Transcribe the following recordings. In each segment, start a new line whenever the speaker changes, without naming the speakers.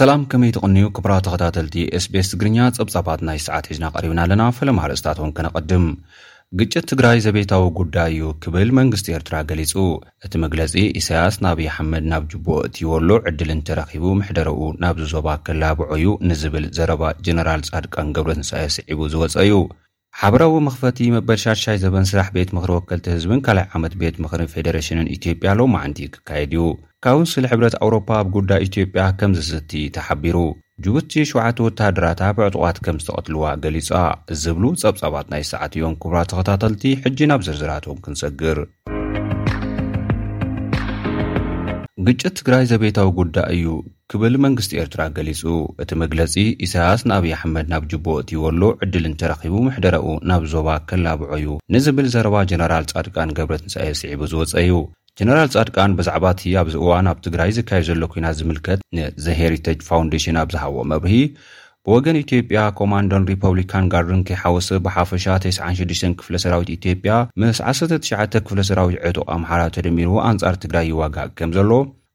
ሰላም ከመይ ትቕንዩ ክብራ ተኸታተልቲ ኤስቤስ ትግርኛ ጸብጻባት ናይ ሰዓት ሒዝና ቀሪብና ኣለና ፈለማ ኣርእስታት እውን ከነቐድም ግጭት ትግራይ ዘቤታዊ ጉዳይ እዩ ክብል መንግስቲ ኤርትራ ገሊጹ እቲ መግለጺ ኢሳያስ ናብ ይሓመድ ናብ ጅቡኦ እትይወሎ ዕድል እንተረኺቡ ምሕደረኡ ናብዚ ዞባ ከላብዖ እዩ ንዝብል ዘረባ ጀነራል ጻድቃን ገብረትንሳኤ ስዒቡ ዝወጸ እዩ ሓበራዊ መኽፈቲ መበል ሻድሻይ ዘበን ስራሕ ቤት ምኽሪ ወከልቲ ህዝብን ካልኣይ ዓመት ቤት ምኽሪ ፌደሬሽንን ኢትዮጵያ ሎማዕንቲ ክካየድ እዩ። ካውንስል ሕብረት ኣውሮፓ ኣብ ጉዳይ ኢትዮጵያ ከምዝዝቲ ተሓቢሩ። ጁቡቲ ሸውዓተ ወተሃደራታ ብዕጡቓት ከምዝተቐትልዋ ገሊጻ። ዝብሉ ጸብጻባት ናይ ሰዓት እዮም ክቡራት ተኸታተልቲ፣ ሕጂ ናብ ዝርዝራቶም ክንሰግር። ግጭት ትግራይ ዘቤታዊ ጉዳይ እዩ፣ ክብል መንግስቲ ኤርትራ ገሊጹ። እቲ መግለጺ፣ ኢሳያስ ንኣብይ ኣሕመድ ናብ ጁቦ ኣእትዩዎ'ሎ፣ ዕድል እንተረኺቡ ምሕደራኡ ናብ ዞባ ከላብዖ'ዩ ንዝብል ዘረባ ጀነራል ጻድቃን ገብረትንሳኤ ስዒቡ ዝወጸ'ዩ። ጀነራል ጻድቃን ብዛዕባ'ቲ ኣብዚ እዋን ኣብ ትግራይ ዝካየድ ዘሎ ኲናት ዝምልከት ንዘ ሄሪተጅ ፋውንዴሽን ኣብ ዝሃቦ መብርሂ፣ ብወገን ኢትዮጵያ ኮማንዶን ሪፐብሊካን ጋርድን ከይሓወሰ ብሓፈሻ ተስዓን ሽዱሽተን ክፍለ ሰራዊት ኢትዮጵያ ምስ ዓሰርተ ትሽዓተ ክፍለ ሰራዊት ዕጡቕ ኣምሓራ ተደሚሩ ኣንጻር ትግራይ ይዋጋእ ከምዘሎ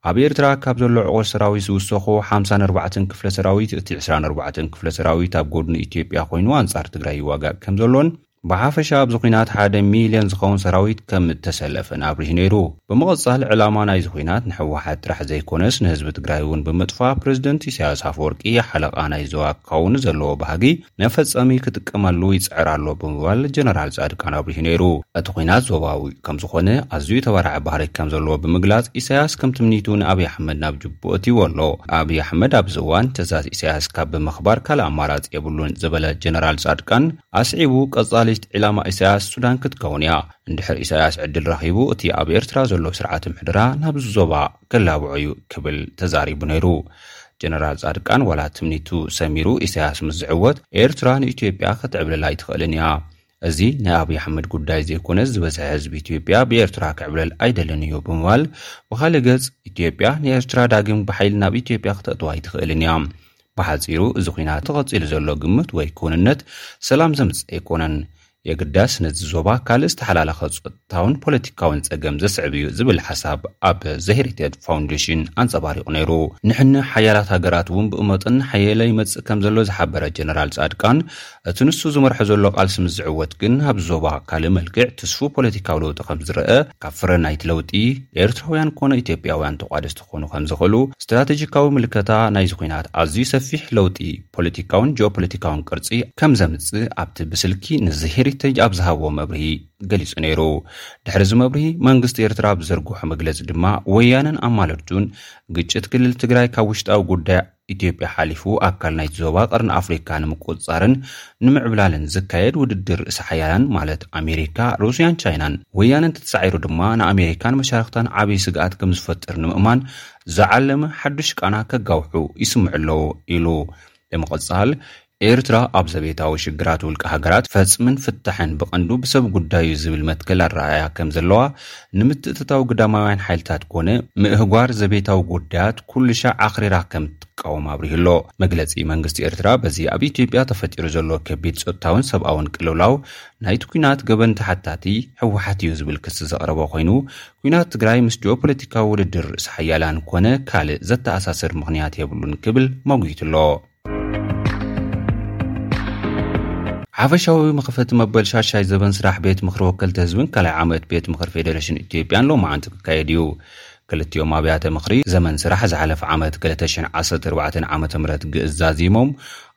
ኣብ ኤርትራ ካብ ዘሎ ዕቑር ሰራዊት ዝውሰኹ ሓምሳን ኣርባዕተን ክፍለ ሰራዊት እቲ ዕስራን ኣርባዕተን ክፍለ ሰራዊት ኣብ ጎድኒ ኢትዮጵያ ኮይኑ ኣንጻር ትግራይ ይዋጋእ ከም ዘሎን ብሓፈሻ ኣብዚ ኲናት ሓደ ሚልዮን ዝኸውን ሰራዊት ከም እተሰለፈን ኣብሪሁ ነይሩ። ብምቕጻል ዕላማ ናይዚ ኲናት ንህወሓት ጥራሕ ዘይኮነስ ንህዝቢ ትግራይ እውን ብምጥፋእ ፕረዚደንት ኢሳያስ ኣፈወርቂ ሓለቓ ናይ ዞባ ክኸውን ዘለዎ ባህጊ መፈጸሚ ክጥቀመሉ ይጽዕር ኣሎ ብምባል ጀነራል ጻድቃን ኣብሪሁ ነይሩ። እቲ ኲናት ዞባዊ ከምዝኾነ ኣዝዩ ተባራዒ ባህሪ ከምዘለዎ ብምግላጽ፣ ኢሳያስ ከም ትምኒቱ ንኣብይ ኣሕመድ ናብ ጅቡኡ ኣእትይዎ ኣሎ። ኣብይ ኣሕመድ ኣብዚ እዋን ትእዛዝ ኢሳያስ ካብ ብምኽባር ካልእ ኣማራጺ የብሉን ዝበለ ጀነራል ጻድቃን ኣስዒቡ ቀጻሊት ዒላማ ኢሳያስ ሱዳን ክትከውን'ያ። እንድሕር ኢሳያስ ዕድል ረኺቡ እቲ ኣብ ኤርትራ ዘሎ ስርዓተ ምሕደራ ናብዚ ዞባ ክላብዖ እዩ ክብል ተዛሪቡ ነይሩ። ጀነራል ጻድቃን ዋላ ትምኒቱ ሰሚሩ ኢሳያስ ምስ ዝዕወት ኤርትራ ንኢትዮጵያ ክትዕብልል ኣይትኽእልን እያ። እዚ ናይ ኣብይ ኣሕመድ ጉዳይ ዘይኮነስ ዝበዝሐ ህዝቢ ኢትዮጵያ ብኤርትራ ክዕብለል ኣይደልን እዩ ብምባል ብኻልእ ገጽ ኢትዮጵያ ንኤርትራ ዳግም ብሓይሊ ናብ ኢትዮጵያ ክተእትዋ ኣይትኽእልን እያ ብሓጺሩ እዚ ኲናት ቐጺሉ ዘሎ ግምት ወይ ክውንነት ሰላም ዘምጽእ ኣይኮነን፣ የግዳስ ነዚ ዞባ ካልእ ዝተሓላለኸ ጸጥታውን ፖለቲካውን ጸገም ዘስዕብ እዩ ዝብል ሓሳብ ኣብ ዘ ሄሪቴድ ፋውንዴሽን ኣንጸባሪቑ ነይሩ። ንሕነ ሓያላት ሃገራት እውን ብኡ መጠን እናሓየለ ይመጽእ ከምዘሎ ዝሓበረ ጀነራል ጻድቃን፣ እቲ ንሱ ዝመርሖ ዘሎ ቃልሲ ምስ ዝዕወት ግን ኣብዚ ዞባ ካልእ መልክዕ ትስፉው ፖለቲካዊ ለውጢ ከም ዝረኣ፣ ካብ ፍረ ናይቲ ለውጢ ኤርትራውያን ኮነ ኢትዮጵያውያን ተቋደስቲ ክኾኑ ከም ዝኽእሉ ስትራተጂካዊ ምልከታ ናይዚ ኲናት ኣዝዩ ሰፊሕ ለውጢ ፖለቲካውን ጂኦፖለቲካውን ቅርጺ ከም ዘምጽእ ኣብቲ ብስልኪ ን'ዘ ሄሪተጅ ኣብ ዝሃብዎ መብርሂ ገሊጹ ነይሩ። ድሕሪ እዚ መብርሂ መንግስቲ ኤርትራ ኣብ ዝዘርግሖ መግለጺ ድማ ወያነን ኣማለድቱን ግጭት ክልል ትግራይ ካብ ውሽጣዊ ጉዳይ ኢትዮጵያ ሓሊፉ ኣካል ናይቲ ዞባ ቀርኒ ኣፍሪካ ንምቁፅፃርን ንምዕብላልን ዝካየድ ውድድር ርእሰ ሓያላን ማለት ኣሜሪካ፣ ሩስያን ቻይናን ወያነን ተተሳዒሩ ድማ ንኣሜሪካን መሻርኽታን ዓብዪ ስግኣት ከምዝፈጥር ንምእማን ዝዓለመ ሓዱሽ ቃና ከጋውሑ ይስምዑ ኣለዉ ኢሉ። ብምቕፃል ኤርትራ ኣብ ዘቤታዊ ሽግራት ውልቀ ሃገራት ፈጽምን ፍታሕን ብቐንዱ ብሰብ ጉዳይ'ዩ ዝብል መትከል ኣረኣእያ ከም ዘለዋ፣ ንምትእትታው ግዳማውያን ሓይልታት ኮነ ምእህጓር ዘቤታዊ ጉዳያት ኩሉሻዕ ኣኽሪራ ከም እትቃወም ኣብሪሁ ኣሎ። መግለጺ መንግስቲ ኤርትራ በዚ ኣብ ኢትዮጵያ ተፈጢሩ ዘሎ ከቢድ ጸጥታውን ሰብኣውን ቅልውላው ናይቲ ኲናት ገበን ተሓታቲ ህወሓት'ዩ ዝብል ክሲ ዘቕረበ ኮይኑ፣ ኲናት ትግራይ ምስ ጂኦፖለቲካዊ ውድድር ርእሰ ሓያላን ኮነ ካልእ ዘተኣሳስር ምኽንያት የብሉን ክብል መጒቱ'ሎ። ሓፈሻዊ መኽፈቲ መበል ሻሻይ ዘበን ስራሕ ቤት ምኽሪ ወከልቲ ህዝብን ካልይ ዓመት ቤት ምኽሪ ፌደሬሽን ኢትዮጵያን ሎማዓንቲ ክካየድ እዩ ክልቲኦም ኣብያተ ምኽሪ ዘመን ስራሕ ዝሓለፈ ዓመት 214 ዓ ም ግእዝ ዛዚሞም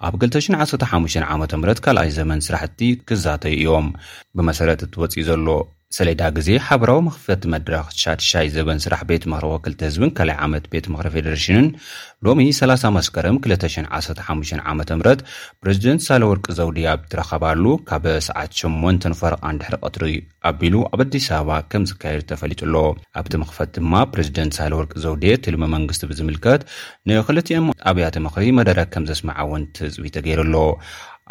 ኣብ 215 ዓ ም ካልኣይ ዘመን ስራሕቲ ክዛተዩ እዮም ብመሰረት እቲ ወፅኢ ዘሎ ሰሌዳ ግዜ ሓበራዊ መኽፈቲ መድረኽ ሻድሻይ ዘበን ስራሕ ቤት ምኽሪ ወክልቲ ህዝብን ካልኣይ ዓመት ቤት ምኽሪ ፌደሬሽንን ሎሚ ሰላሳ መስከረም ክልተ ሽሕን ዓሰርተ ሓሙሽተን ዓመተ ምህረት ፕረዚደንት ሳህለወርቅ ዘውዴ ኣብ እትረኸባሉ ካብ ሰዓት ሸሞንተን ፈረቓን ድሕሪ ቀትሪ ኣቢሉ ኣብ ኣዲስ ኣበባ ከም ዝካየድ ተፈሊጡ ኣሎ። ኣብቲ መኽፈቲ ድማ ፕረዚደንት ሳህለወርቅ ዘውዴ ትልሚ መንግስቲ ብዝምልከት ንክልቲኦም ኣብያተ ምኽሪ መደረ ከም ዘስምዓ እውን ትፅቢት ተገይሩ ኣሎ።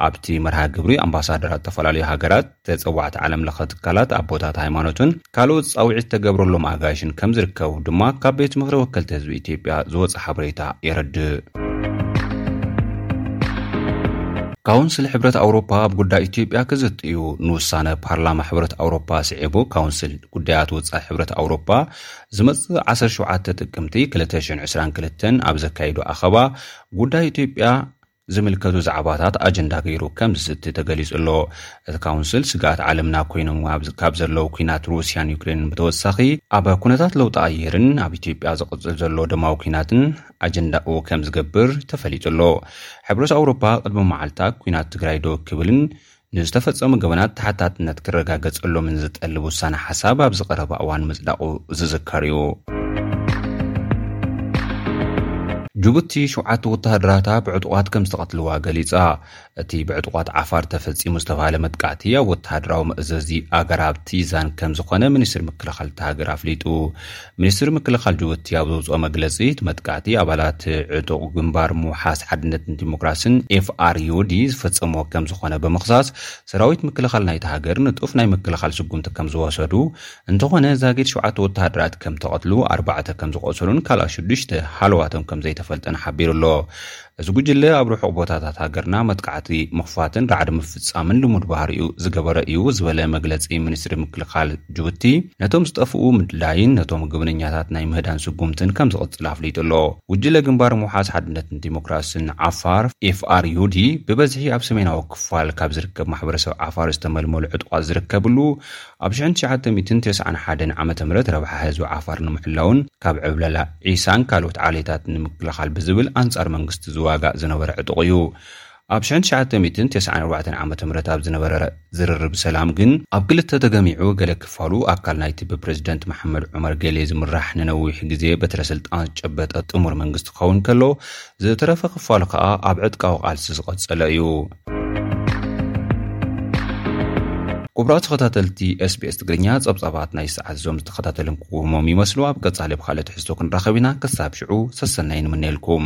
ኣብቲ መርሃ ግብሪ ኣምባሳደራት ዝተፈላለዩ ሃገራት፣ ተፀዋዕቲ ዓለም ለኸ ትካላት፣ ኣቦታት ሃይማኖትን ካልኦት ፃውዒት ዝተገብረሎም ኣጋይሽን ከምዝርከቡ ድማ ካብ ቤት ምኽሪ ወከልቲ ህዝቢ ኢትዮጵያ ዝወፀ ሓበሬታ የረድእ። ካውንስል ሕብረት ኣውሮፓ ኣብ ጉዳይ ኢትዮጵያ ክዝቲ እዩ። ንውሳነ ፓርላማ ሕብረት ኣውሮፓ ስዒቡ ካውንስል ጉዳያት ወፃኢ ሕብረት ኣውሮፓ ዝመፅእ 17 ጥቅምቲ 2022 ኣብ ዘካይዶ ኣኸባ ጉዳይ ኢትዮጵያ ዝምልከቱ ዛዕባታት ኣጀንዳ ገይሩ ከም ዝዝቲ ተገሊጹ ኣሎ። እቲ ካውንስል ስግኣት ዓለምና ኮይኖም ካብ ዘለዉ ኲናት ሩስያን ዩክሬንን ብተወሳኺ ኣብ ኩነታት ለውጢ ኣየርን ኣብ ኢትዮጵያ ዝቕጽል ዘሎ ደማዊ ኲናትን ኣጀንዳኡ ከም ዝገብር ተፈሊጡ ኣሎ። ሕብረት ኣውሮፓ ቅድሚ መዓልታት ኲናት ትግራይ ደው ክብልን ንዝተፈፀሙ ገበናት ተሓታትነት ክረጋገፀሎምን ዝጠልብ ውሳነ ሓሳብ ኣብዚ ቀረባ እዋን ምፅዳቑ ዝዝከር እዩ። ጅቡቲ ሸውዓተ ወተሃደራታ ብዕጡቓት ከም ዝተቐትልዋ ገሊጻ። እቲ ብዕጡቓት ዓፋር ተፈጺሙ ዝተባህለ መጥቃዕቲ ኣብ ወተሃደራዊ መእዘዚ ኣገራብ ቲዛን ከም ዝኾነ ሚኒስትሪ ምክልኻል እታ ሃገር ኣፍሊጡ። ሚኒስትሪ ምክልኻል ጅቡቲ ኣብ ዘውፅኦ መግለፂ፣ እቲ መጥቃዕቲ ኣባላት ዕጡቕ ግንባር ምውሓስ ሓድነትን ዲሞክራሲን፣ FRUD፣ ዝፈፀምዎ ከምዝኾነ ብምኽሳስ፣ ሰራዊት ምክልኻል ናይታ ሃገር ንጡፍ ናይ ምክልኻል ስጉምቲ ከምዝወሰዱ፣ እንተኾነ ዛጊድ ሸውዓተ ወተሃደራት ከምተቐትሉ፣ ኣርባዕተ ከምዝቖሰሉን ካልኣት ሽዱሽተ ሃለዋቶም ከምዘይተፈልጠን ሓቢሩ'ሎ። እዚ ጉጅለ ኣብ ርሑቕ ቦታታት ሃገርና መጥቃዕቲ ምኽፋትን ራዕዲ ምፍጻምን ልሙድ ባህሪኡ ዝገበረ እዩ ዝበለ መግለጺ ሚኒስትሪ ምክልኻል ጅቡቲ፣ ነቶም ዝጠፍኡ ምድላይን ነቶም ገበነኛታት ናይ ምህዳን ስጉምትን ከምዝቕጽል ኣፍሊጡ ኣሎ። ጉጅለ ግንባር ምውሓስ ሓድነትን ዲሞክራስን ዓፋር፣ FRUD፣ ብበዝሒ ኣብ ሰሜናዊ ክፋል ካብ ዝርከብ ማሕበረሰብ ዓፋር ዝተመልመሉ ዕጡቓት ዝርከብሉ ኣብ ሽሕን ትሽዓተ ሚእትን ተስዓን ሓደን ዓመተ ምህረት ረብሓ ህዝቢ ዓፋር ንምሕላውን ካብ ዕብለላ ዒሳን ካልኦት ዓሌታት ንምክልኻል ብዝብል ኣንጻር መንግስቲ ዝዋጋእ ዝነበረ ዕጡቕ እዩ። ኣብ ሽሕን ትሽዓተ ሚእትን ተስዓን ኣርባዕተን ዓመተ ምህረት ኣብ ዝነበረ ዝርርብ ሰላም ግን፣ ኣብ ክልተ ተገሚዑ ገለ ክፋሉ ኣካል ናይቲ ብፕረዚደንት መሓመድ ዑመር ጌሌ ዝምራሕ ንነዊሕ ግዜ በትረ ስልጣን ዝጨበጠ ጥሙር መንግስቲ ክኸውን ከሎ፣ ዝተረፈ ክፋሉ ከኣ ኣብ ዕጥቃዊ ቃልሲ ዝቐጸለ እዩ። ኩቡራት ተኸታተልቲ SBS ትግርኛ ጸብጻባት ናይ ሰዓት እዞም ዝተኸታተልም ክውህሞም ይመስሉ ኣብ ቀጻሊ ብ ካልእ ትሕዝቶ ክንራኸብ ኢና ክሳብ ሽዑ ሰሰናዩ ንምነየልኩም።